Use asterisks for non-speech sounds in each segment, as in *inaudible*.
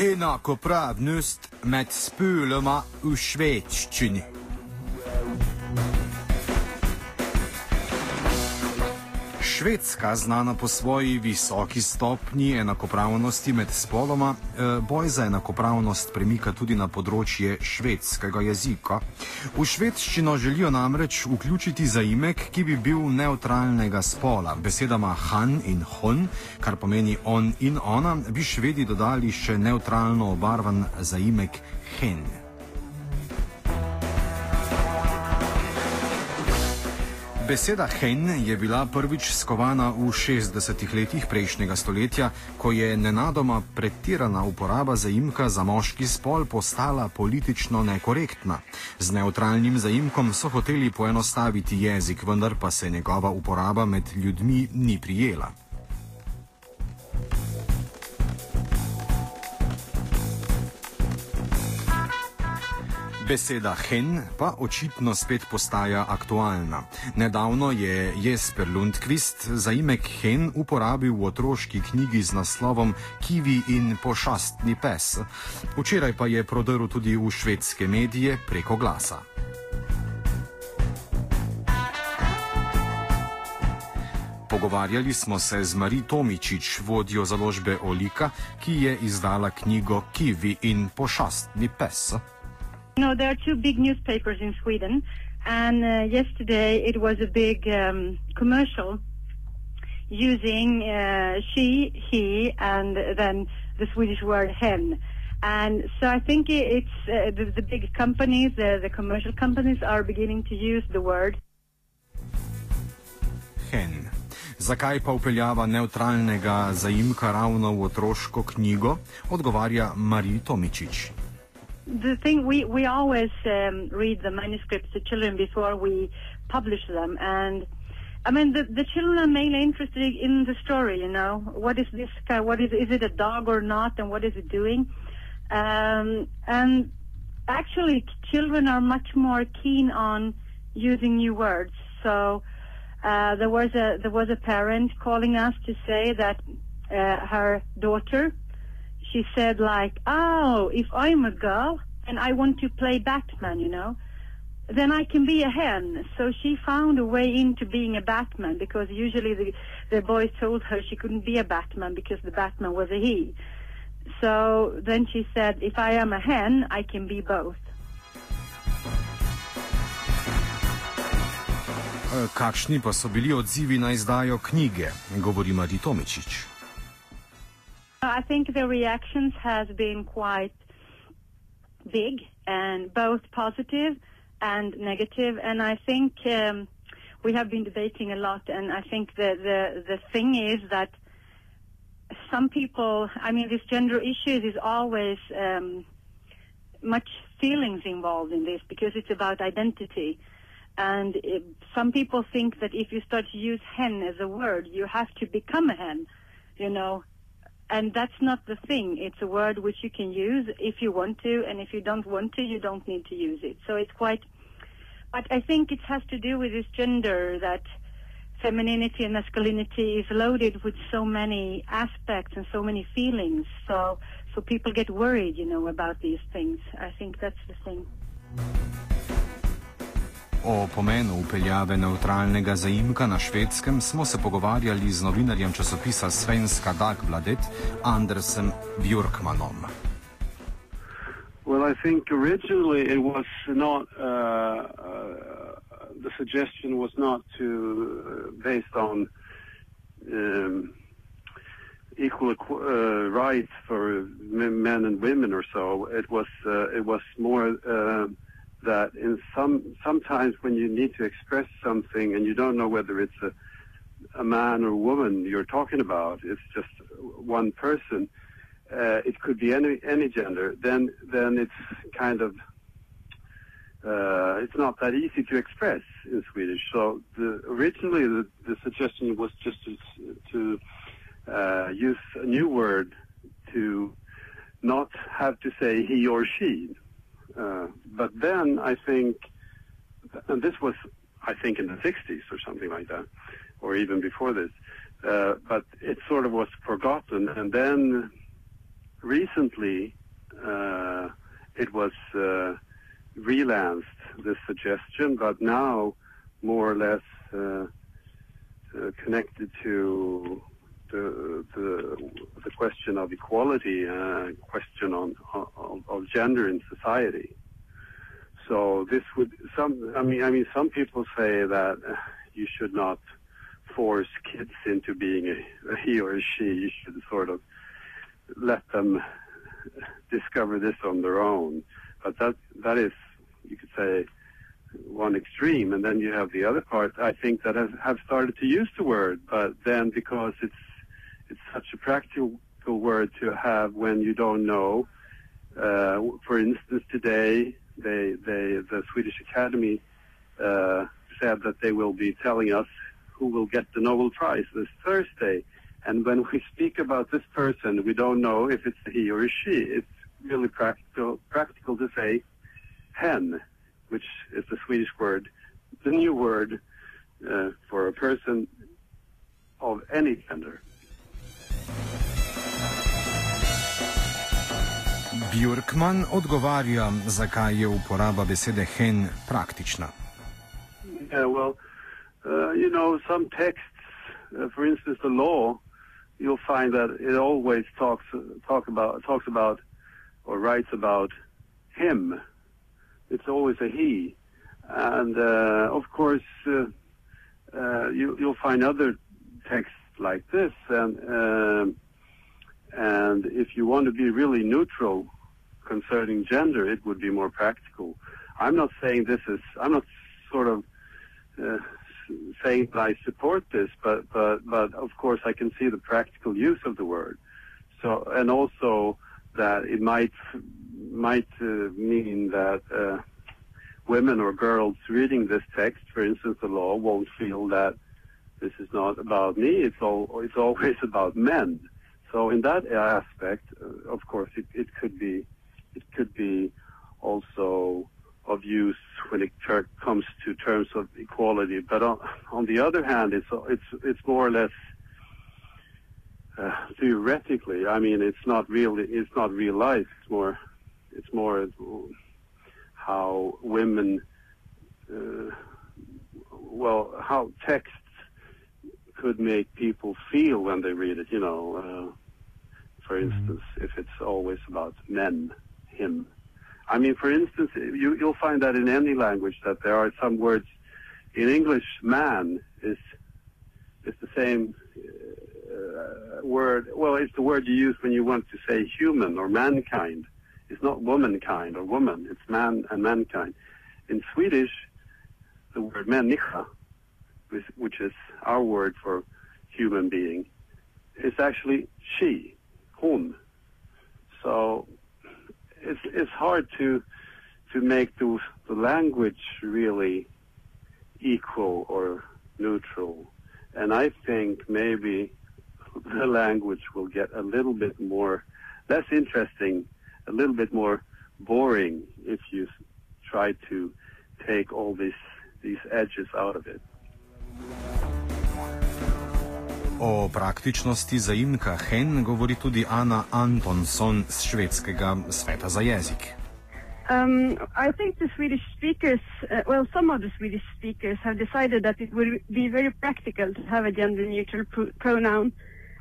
Enakopravnost med spoloma v švedščini. Švedska, znana po svoji visoki stopnji enakopravnosti med spoloma, eh, boj za enakopravnost premika tudi na področje švedskega jezika. V švedščino želijo namreč vključiti zaimek, ki bi bil neutralnega spola. Besedama han in hon, kar pomeni on in ona, bi švedi dodali še neutralno obarvan zaimek hen. Beseda hen je bila prvič skovana v 60-ih letih prejšnjega stoletja, ko je nenadoma pretirana uporaba zaimka za moški spol postala politično nekorektna. Z neutralnim zaimkom so hoteli poenostaviti jezik, vendar pa se njegova uporaba med ljudmi ni prijela. Beseda hen pa očitno spet postaja aktualna. Nedavno je Jesper Lundqvist zaimek hen uporabil v otroški knjigi z naslovom Kivi in pošastni pes. Včeraj pa je prodrl tudi v švedske medije preko glasa. Pogovarjali smo se z Mari Tomičič, vodjo založbe Olika, ki je izdala knjigo Kivi in pošastni pes. No, there are two big newspapers in Sweden, and uh, yesterday it was a big um, commercial using uh, she, he, and then the Swedish word hen. And so I think it's uh, the, the, big companies, the commercial companies, are beginning to use the word hen. Zakaj pa upeljava neutralnega zaimka ravno v otroško knjigo, odgovarja Marij Tomičič. The thing we we always um, read the manuscripts to children before we publish them, and I mean the the children are mainly interested in the story. You know, what is this guy? What is is it a dog or not? And what is it doing? Um, and actually, children are much more keen on using new words. So uh, there was a there was a parent calling us to say that uh, her daughter she said like, "Oh, if I'm a girl and I want to play Batman, you know, then I can be a hen." So she found a way into being a Batman because usually the the boys told her she couldn't be a Batman because the Batman was a he. So then she said, "If I am a hen, I can be both." Kakšni pa so bili odzivi na izdajo knjige, govori Mari Tomičič. I think the reactions has been quite big and both positive and negative. And I think um, we have been debating a lot. And I think the, the, the thing is that some people, I mean, this gender issues is always um, much feelings involved in this because it's about identity. And it, some people think that if you start to use hen as a word, you have to become a hen, you know, and that's not the thing. It's a word which you can use if you want to, and if you don't want to, you don't need to use it. So it's quite, but I think it has to do with this gender that femininity and masculinity is loaded with so many aspects and so many feelings. So, so people get worried, you know, about these things. I think that's the thing. O pomenu upeljave neutralnega zaimka na švedskem smo se pogovarjali z novinarjem časopisa Svenska Dagbladet Andersem Björkmanom. Well, I think originally it was not, uh, uh, the suggestion was not to, uh, based on um, equal uh, rights for men and women or so. It was, uh, it was more, uh, that in some sometimes when you need to express something and you don't know whether it's a a man or woman you're talking about, it's just one person. Uh, it could be any any gender. Then then it's kind of uh, it's not that easy to express in Swedish. So the, originally the, the suggestion was just to, to uh, use a new word to not have to say he or she. Uh, but then I think, and this was, I think, in the 60s or something like that, or even before this. Uh, but it sort of was forgotten, and then recently uh, it was uh, relanced this suggestion, but now more or less uh, uh, connected to the, the, the question of equality, uh, question on, on of gender in society. So this would some. I mean, I mean, some people say that you should not force kids into being a, a he or a she. You should sort of let them discover this on their own. But that that is, you could say, one extreme, and then you have the other part. I think that have, have started to use the word, but then because it's it's such a practical word to have when you don't know. Uh, for instance, today they they the Swedish Academy uh, said that they will be telling us who will get the Nobel Prize this Thursday. And when we speak about this person, we don't know if it's he or she. It's really practical practical to say hen which is the Swedish word, the new word uh, for a person of any gender. Björkman odgovarja, zakaj je uporaba besede hen praktična. Yeah, well, uh, you know, some texts, uh, for instance, the law, you'll find that it always talks talk about talks about or writes about him it's always a he. And uh, of course, uh, uh, you, will find other texts like this, and um, and if you want to be really neutral concerning gender, it would be more practical. I'm not saying this is. I'm not sort of uh, saying that I support this, but but but of course I can see the practical use of the word. So and also that it might might uh, mean that uh, women or girls reading this text, for instance, the law, won't feel that this is not about me. It's all it's always *laughs* about men. So in that aspect, of course, it, it could be it could be also of use when it ter- comes to terms of equality. But on, on the other hand, it's it's it's more or less uh, theoretically. I mean, it's not really it's not real life. It's more it's more how women, uh, well, how texts could make people feel when they read it. You know, uh, for mm-hmm. instance, mm-hmm. if it's always about men, him. I mean, for instance, you, you'll find that in any language that there are some words. In English, man is is the same uh, word. Well, it's the word you use when you want to say human or mankind. It's not womankind or woman. It's man and mankind. In Swedish, the word människa, which is our word for human being, is actually she, hon. So it's it's hard to to make the the language really equal or neutral. And I think maybe the language will get a little bit more less interesting a little bit more boring if you try to take all these, these edges out of it. O praktičnosti zaimka Hen govori tudi Ana Antonson z švedskega sveta za jezik. Um, I think the Swedish speakers, uh, well, some of the Swedish speakers have decided that it would be very practical to have a gender neutral pr pronoun.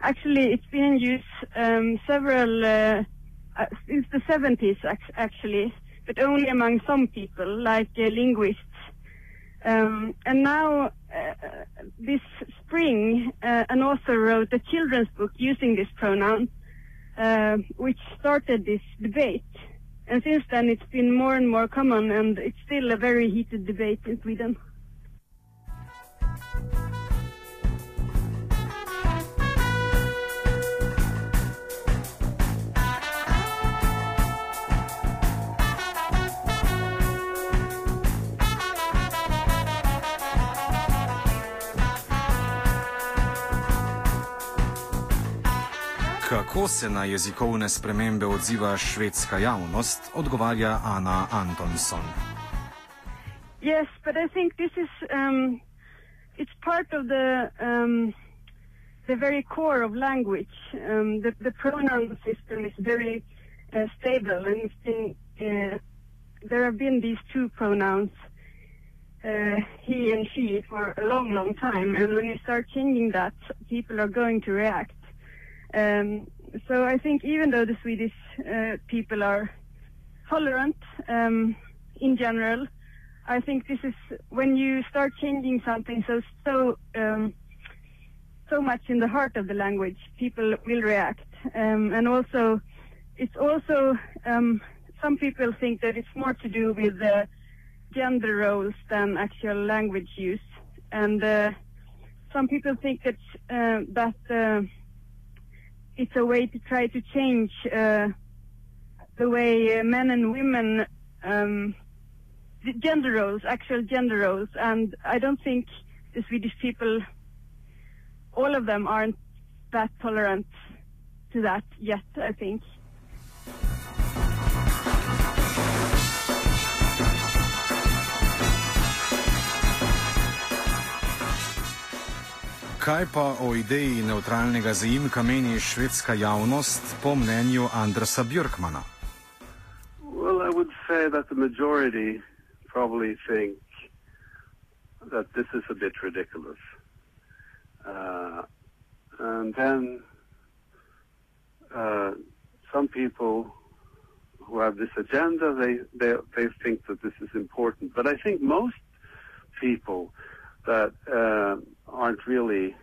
Actually, it's been in use um, several uh, uh, since the 70s actually, but only among some people, like uh, linguists. Um, and now, uh, this spring, uh, an author wrote a children's book using this pronoun, uh, which started this debate. And since then, it's been more and more common, and it's still a very heated debate in Sweden. Kako se na jezikovne spremembe odziva švedska javnost, odgovarja Ana Antonson. Yes, but I think this is um, it's part of the um, the very core of language. Um, the, the pronoun system is very uh, stable, and it's been, uh, there have been these two pronouns, uh, he and she, for a long, long time. And when you start changing that, people are going to react. Um, so I think even though the Swedish uh, people are tolerant um, in general, I think this is when you start changing something so so um, so much in the heart of the language, people will react. Um, and also, it's also um, some people think that it's more to do with the gender roles than actual language use, and uh, some people think that uh, that uh, it's a way to try to change uh, the way men and women um, gender roles, actual gender roles, and I don't think the Swedish people, all of them, aren't that tolerant to that yet. I think. Kaj pa o ideji neutralnega zaimka meni švedska javnost po mnenju Andersa Björkmana? Well, I would say that the majority probably think that this is a bit ridiculous. Uh, and then uh, some people who have this agenda, they, they, they think that this is important. But I think most people that uh, aren't really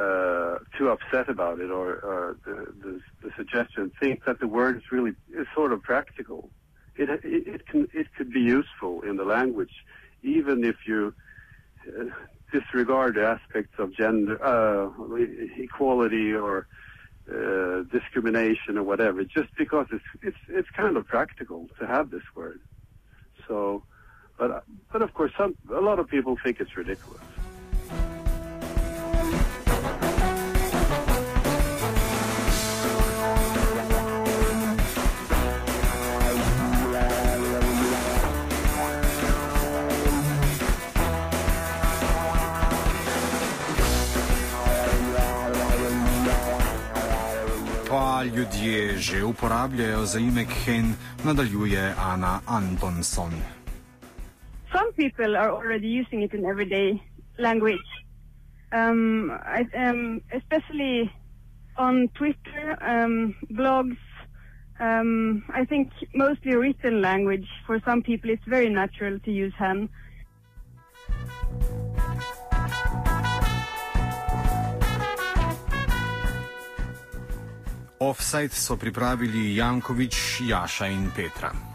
uh, too upset about it or, or the, the, the, suggestion think that the word is really is sort of practical. It, it, it can it could be useful in the language, even if you uh, disregard aspects of gender uh, equality or uh, discrimination or whatever. Just because it's it's it's kind of practical to have this word. So, but but of course, some a lot of people think it's ridiculous. ljudje že uporabljajo zaimek hen, nadaljuje Ana Antonson. People are already using it in everyday language, um, I, um, especially on Twitter, um, blogs. Um, I think mostly written language. For some people, it's very natural to use hen. Offside so pripravili Jankovič, Jaša in Petra.